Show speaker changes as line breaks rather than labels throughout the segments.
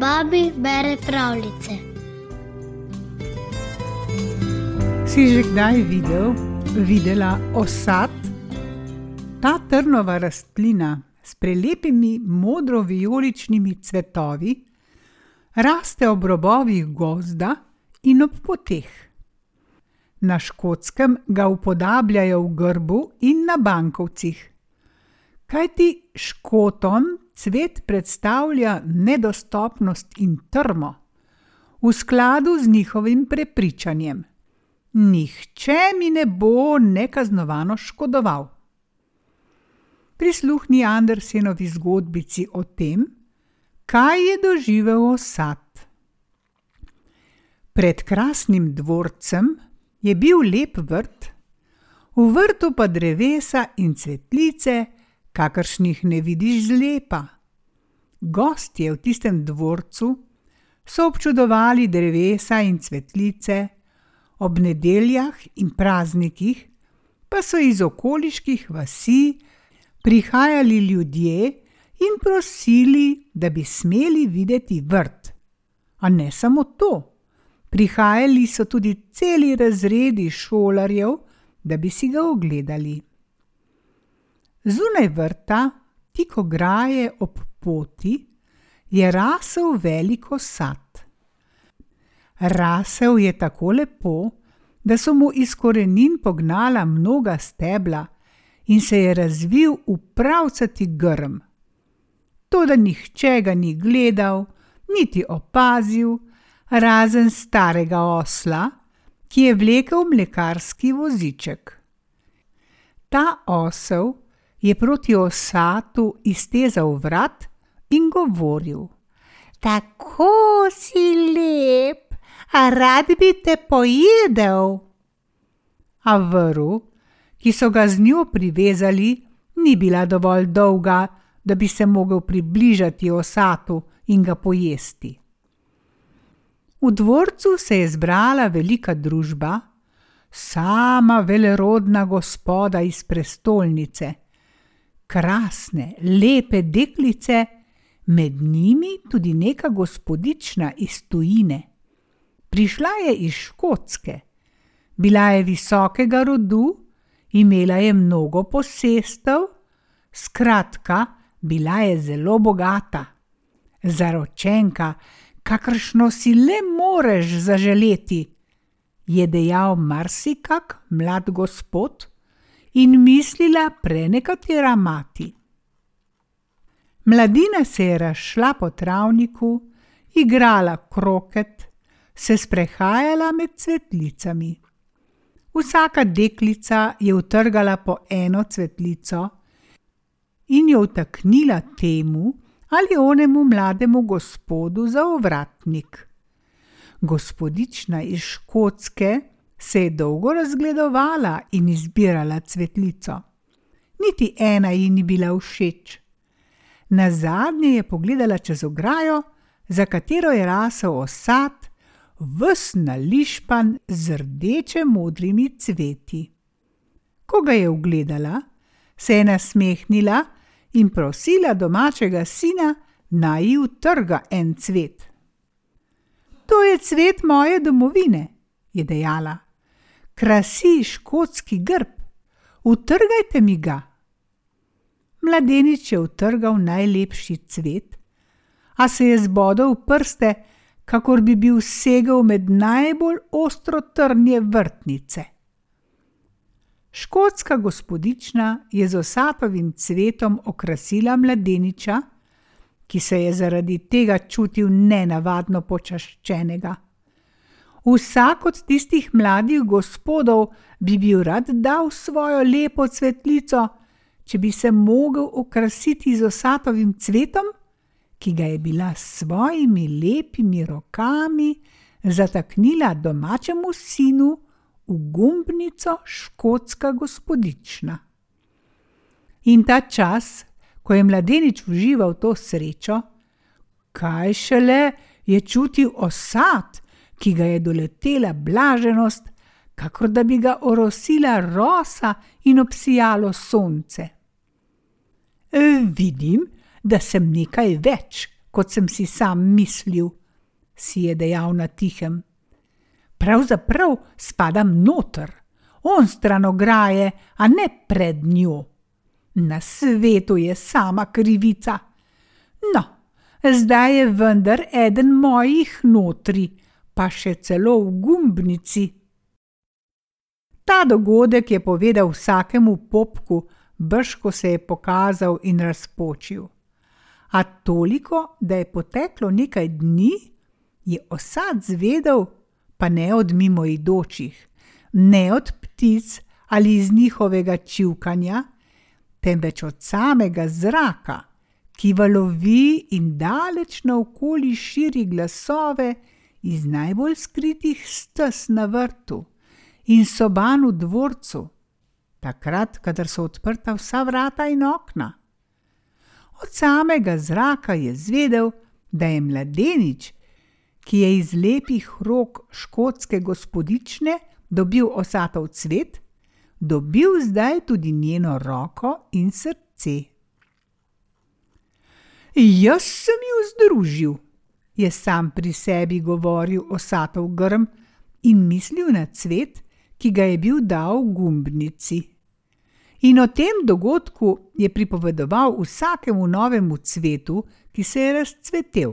babi bere pravljice.
Si že kdaj videl, videla osad? Ta trnova rastlina s prelepimi modro-vijoličnimi cvetovi raste ob robovih gozda in ob poteh. Na škotskem ga upodabljajo v grbu in na bankovcih. Kajti škotom cvet predstavlja nedostopnost in trmo, v skladu z njihovim prepričanjem: Nihče mi ne bo nekaznovano škodoval. Prisluhni Andersenovi zgodbici o tem, kaj je doživel osad. Pred krasnim dvorcem je bil lep vrt, v vrtu pa drevesa in cvetlice, kakršnih ne vidiš zlepa. Gostje v tistem dvorcu so občudovali drevesa in cvetlice, ob nedeljah in praznikih pa so iz okoliških vasi prihajali ljudje in prosili, da bi smeli videti vrt. A ne samo to, prihajali so tudi celi razredi šolarjev, da bi si ga ogledali. Zunaj vrta, tik ograje ob poti, je rasel velik osad. Rasel je tako lepo, da so mu iz korenin pognala mnoga stebla in se je razvil v pravcati grm. Toda nihče ga ni gledal, niti opazil, razen starega osla, ki je vlekel mlekarski voziček. Ta osel je proti osatu iztezal vrat in govoril: Tako si lep, a rad bi te pojedel. A vrv, ki so ga z njo privezali, ni bila dovolj dolga, da bi se mogel približati osatu in ga pojesti. V dvorcu se je zbrala velika družba, sama velerodna gospoda iz prestolnice, krasne, lepe deklice, med njimi tudi neka gospodična iz tujine. Prišla je iz Škotske, bila je visokega rodu, imela je mnogo posestev, skratka, bila je zelo bogata. Zaročenka, kakršno si le moreš zaželeti, je dejal marsikak mlad gospod in mislila prenekatera mati. Mladina se je razšla po travniku, igrala kroket, se sprehajala med cvetlicami. Vsaka deklica je utrgala po eno cvetlico in jo vtaknila temu ali onemu mlademu gospodu za ovratnik. Gospodična iz Škotske se je dolgo razgledovala in izbirala cvetlico. Niti ena ji ni bila všeč. Na zadnje je pogledala čez ograjo, za katero je rasel osad, vs nališpan z rdeče modrimi cveti. Ko ga je ugledala, se je nasmehnila in prosila domačega sina, naj ji utrga en cvet. To je cvet moje domovine, je dejala. Krasi škotski grb, utrgajte mi ga. Mladenič je utrgal najlepši cvet, a se je zbodel v prste, kakor bi bil segel med najbolj ostro trnje vrtnice. Škotska gospodična je z osatovim cvetom okrasila mladeniča, ki se je zaradi tega čutil nenavadno počaščenega. Vsak od tistih mladih gospodov bi bil rad dal svojo lepo cvetlico, če bi se mogel okrasiti z osatovim cvetom, ki ga je bila s svojimi lepimi rokami zataknila domačemu sinu v gumbnico škotska gospodična. In ta čas, ko je mladenič užival to srečo, kaj šele je čutil osad, ki ga je doletela blaženost, kakor da bi ga orosila rosa in obsijalo sonce. E, vidim, da sem nekaj več, kot sem si sam mislil, si je dejal na tihem. Pravzaprav spadam noter, on stran ograje, a ne pred njo. Na svetu je sama krivica. No, zdaj je vendar eden mojih notri, pa še celo v gumbnici. Ta dogodek je povedal vsakemu popku, brško se je pokazal in razpočil. A toliko, da je poteklo nekaj dni, je osad zvedel, pa ne od mimoidočih, ne od ptic ali iz njihovega čivkanja, temveč od samega zraka, ki valovi in daleč naokoli širi glasove iz najbolj skritih stes na vrtu in soban v dvorcu, takrat, kadar so odprta vsa vrata in okna. Od samega zraka je zvedel, da je mladenič, ki je iz lepih rok škotske gospodične dobil osatov cvet, dobil zdaj tudi njeno roko in srce. Jaz sem ju združil, je sam pri sebi govoril osatov grm in mislil na cvet, ki ga je bil dal gumbnici. In o tem dogodku je pripovedoval vsakemu novemu cvetu, ki se je razcvetel.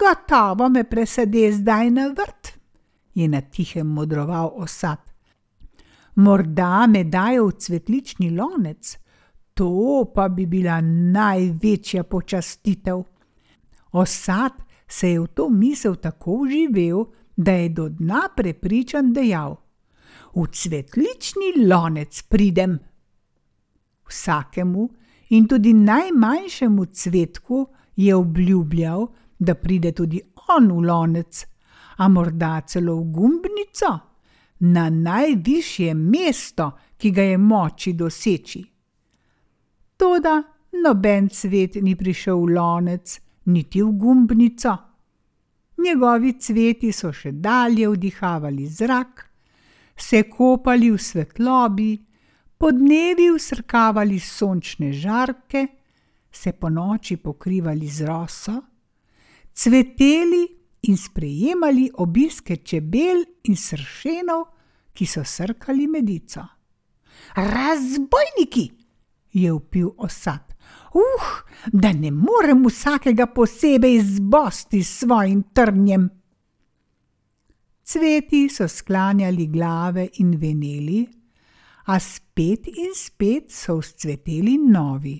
Gotovo me presede zdaj na vrt, je na tihem modroval osad. Morda me dajo v cvetlični lonec, to pa bi bila največja počastitev. Osad se je v to misel tako uživel, da je do dna prepričan dejal: V cvetlični lonec pridem. Vsakemu in tudi najmanjšemu cvetku je obljubljal, da pride tudi on v lonec, a morda celo v gumbnico, na najvišje mesto, ki ga je moči doseči. Toda noben cvet ni prišel v lonec, niti v gumbnico. Njegovi cveti so še dalje vdihavali zrak, se kopali v svetlobi, podnevi usrkavali sončne žarke, se po noči pokrivali z roso, cveteli in sprejemali obiske čebel in sršenov, ki so srkali medico. Razbojniki, je upil osad. Uh, da ne morem vsakega posebej zbosti s svojim trnjem. Cveti so sklanjali glave in veneli, a spet in spet so vzcveteli novi.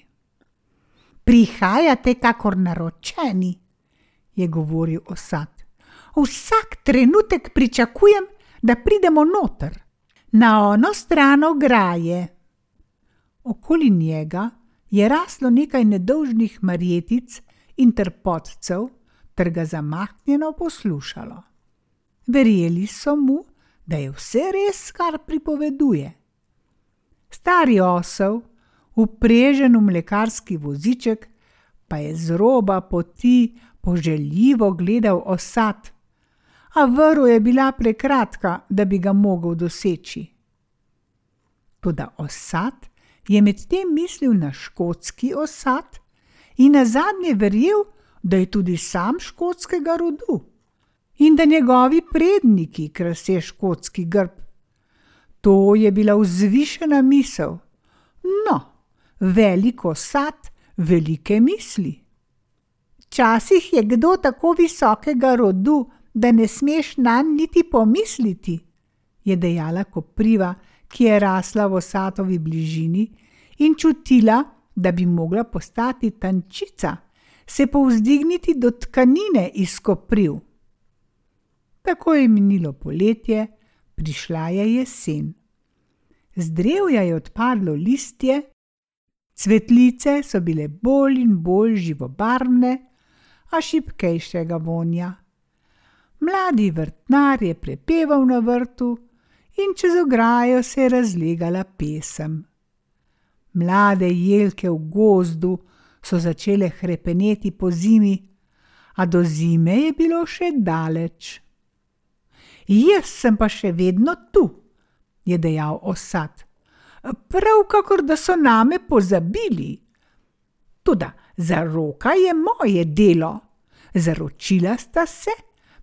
Prihajate, kakor naročeni, je govoril osad. Vsak trenutek pričakujem, da pridemo noter, na ono stran ograje. Okoli njega je raslo nekaj nedolžnih marjetic in trpotcev, ter ga zamahnjeno poslušalo. Verjeli so mu, da je vse res, kar pripoveduje. Stari osel, uprežen v mlekarski voziček, pa je z roba poti poželjivo gledal osad, a vrv je bila prekratka, da bi ga mogel doseči. Toda osad je medtem mislil na škotski osad in na zadnje verjel, da je tudi sam škotskega rodu in da njegovi predniki krasijo škotski grb. To je bila vzvišena misel. No, veliko sad, velike misli. Včasih je kdo tako visokega rodu, da ne smeš na njega niti pomisliti, je dejala kopriva, ki je rasla v osatovi bližini in čutila, da bi mogla postati tančica, se povzdigniti do tkanine iz kopriv. Tako je minilo poletje, prišla je jesen. Z drevja je odpadlo listje, cvetlice so bile bolj in bolj živobarvne, a šipkejšega vonja. Mladi vrtnar je prepeval na vrtu, in čez ograjo se je razlegala pesem. Mlade jelke v gozdu so začele hrepeneti po zimi, a do zime je bilo še daleč. Jaz sem pa še vedno tu, je dejal osad. Prav kakor da so name pozabili. Tudi za roka je moje delo. Zaročila sta se,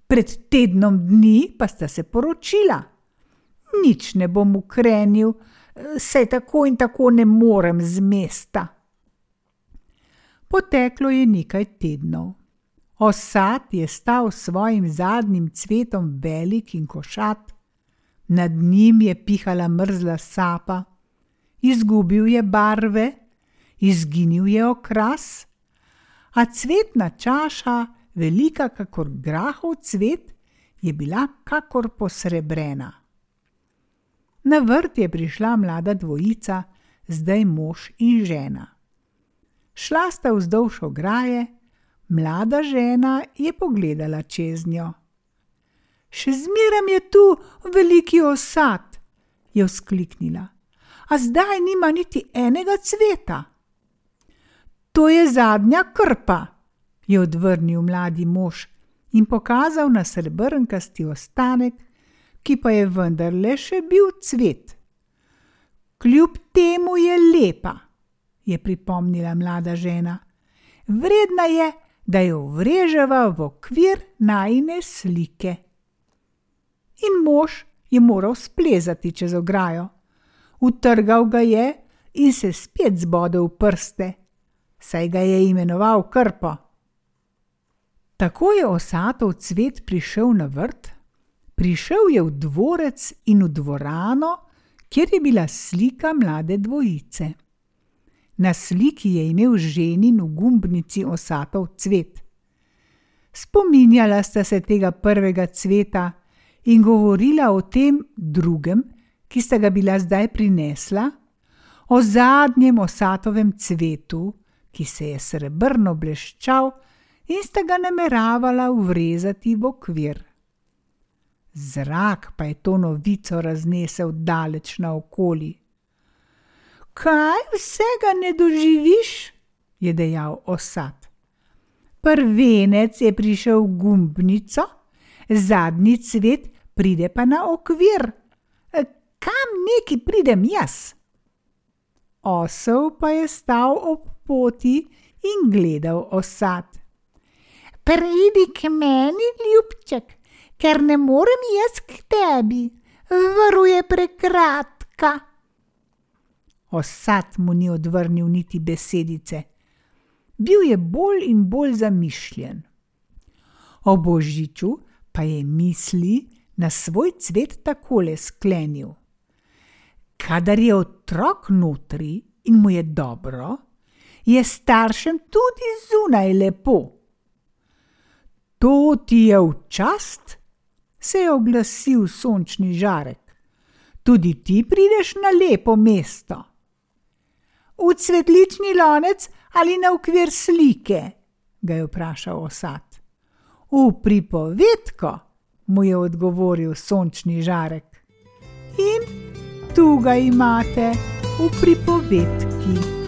pred tednom dni pa sta se poročila. Nič ne bom ukrenil, saj tako in tako ne morem z mesta. Poteklo je nekaj tednov. Osad je stal s svojim zadnjim cvetom velik in košat, nad njim je pihala mrzla sapa, izgubil je barve, izginil je okras, a cvetna čaša, velika kakor grahov cvet, je bila kakor posrebrena. Na vrt je prišla mlada dvojica, zdaj mož in žena. Šla sta vzdolž ograje, mlada žena je pogledala čez njo. Še zmeraj je tu veliki osad, je vzkliknila, a zdaj nima niti enega cveta. To je zadnja krpa, je odvrnil mladi mož in pokazal na srebrnkasti ostanek, ki pa je vendarle še bil cvet. Kljub temu je lepa, je pripomnila mlada žena. Vredna je, da jo vreževa v okvir najne slike in mož je moral splezati čez ograjo. Utrgal ga je in se spet zbodel v prste, saj ga je imenoval krpo. Tako je osatov cvet prišel na vrt, prišel je v dvorec in v dvorano, kjer je bila slika mlade dvojice. Na sliki je imel ženin v gumbnici osatov cvet. Spominjala sta se tega prvega cveta, in govorila o tem drugem, ki sta ga bila zdaj prinesla, o zadnjem osatovem cvetu, ki se je srebrno bleščal in sta ga nameravala uvrezati v okvir. Zrak pa je to novico raznesel daleč naokoli. Kaj vsega ne doživiš? je dejal osad. Prvenec je prišel v gumbnico, zadnji cvet pride pa na okvir. Kam neki pridem jaz? Osel pa je stal ob poti in gledal osad. Pridi k meni, ljubček, ker ne morem jaz k tebi, varuje prekratka. Osad mu ni odvrnil niti besedice. Bil je bolj in bolj zamišljen. O božiču pa je misli na svoj cvet takole sklenil: Kadar je otrok notri in mu je dobro, je staršem tudi zunaj lepo. To ti je v čast, se je oglasil sončni žarek. Tudi ti prideš na lepo mesto. V cvetlični lonec ali na ukvir slike? ga je vprašal osad. V pripovedko mu je odgovoril sončni žarek. In tu ga imate v pripovedki.